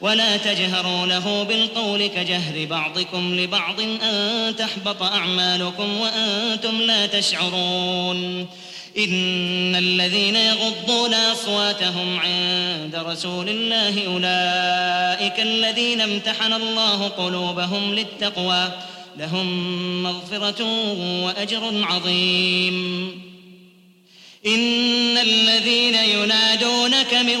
ولا تجهروا له بالقول كجهر بعضكم لبعض أن تحبط أعمالكم وأنتم لا تشعرون. إن الذين يغضون أصواتهم عند رسول الله أولئك الذين امتحن الله قلوبهم للتقوى لهم مغفرة وأجر عظيم. إن الذين ينادونك من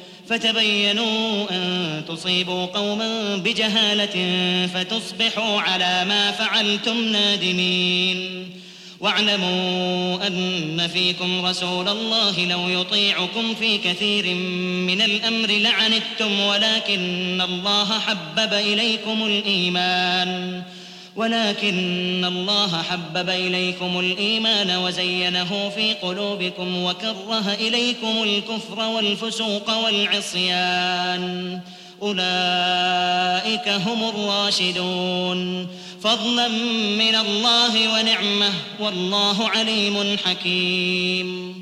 فتبينوا أن تصيبوا قوما بجهالة فتصبحوا على ما فعلتم نادمين. واعلموا أن فيكم رسول الله لو يطيعكم في كثير من الأمر لعنتم ولكن الله حبب إليكم الإيمان. ولكن الله حبب إليكم الإيمان وزينه في قلوبكم وكره إليكم الكفر والفسوق والعصيان. أولئك هم الراشدون. فضلا من الله ونعمة والله عليم حكيم.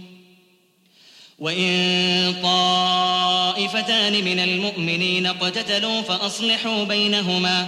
وإن طائفتان من المؤمنين اقتتلوا فأصلحوا بينهما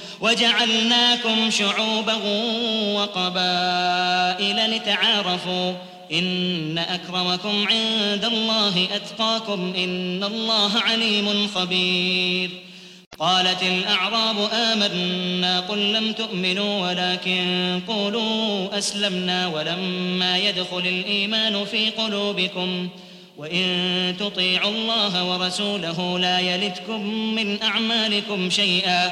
وجعلناكم شعوبا وقبائل لتعارفوا إن أكرمكم عند الله أتقاكم إن الله عليم خبير. قالت الأعراب آمنا قل لم تؤمنوا ولكن قولوا أسلمنا ولما يدخل الإيمان في قلوبكم وإن تطيعوا الله ورسوله لا يلتكم من أعمالكم شيئا.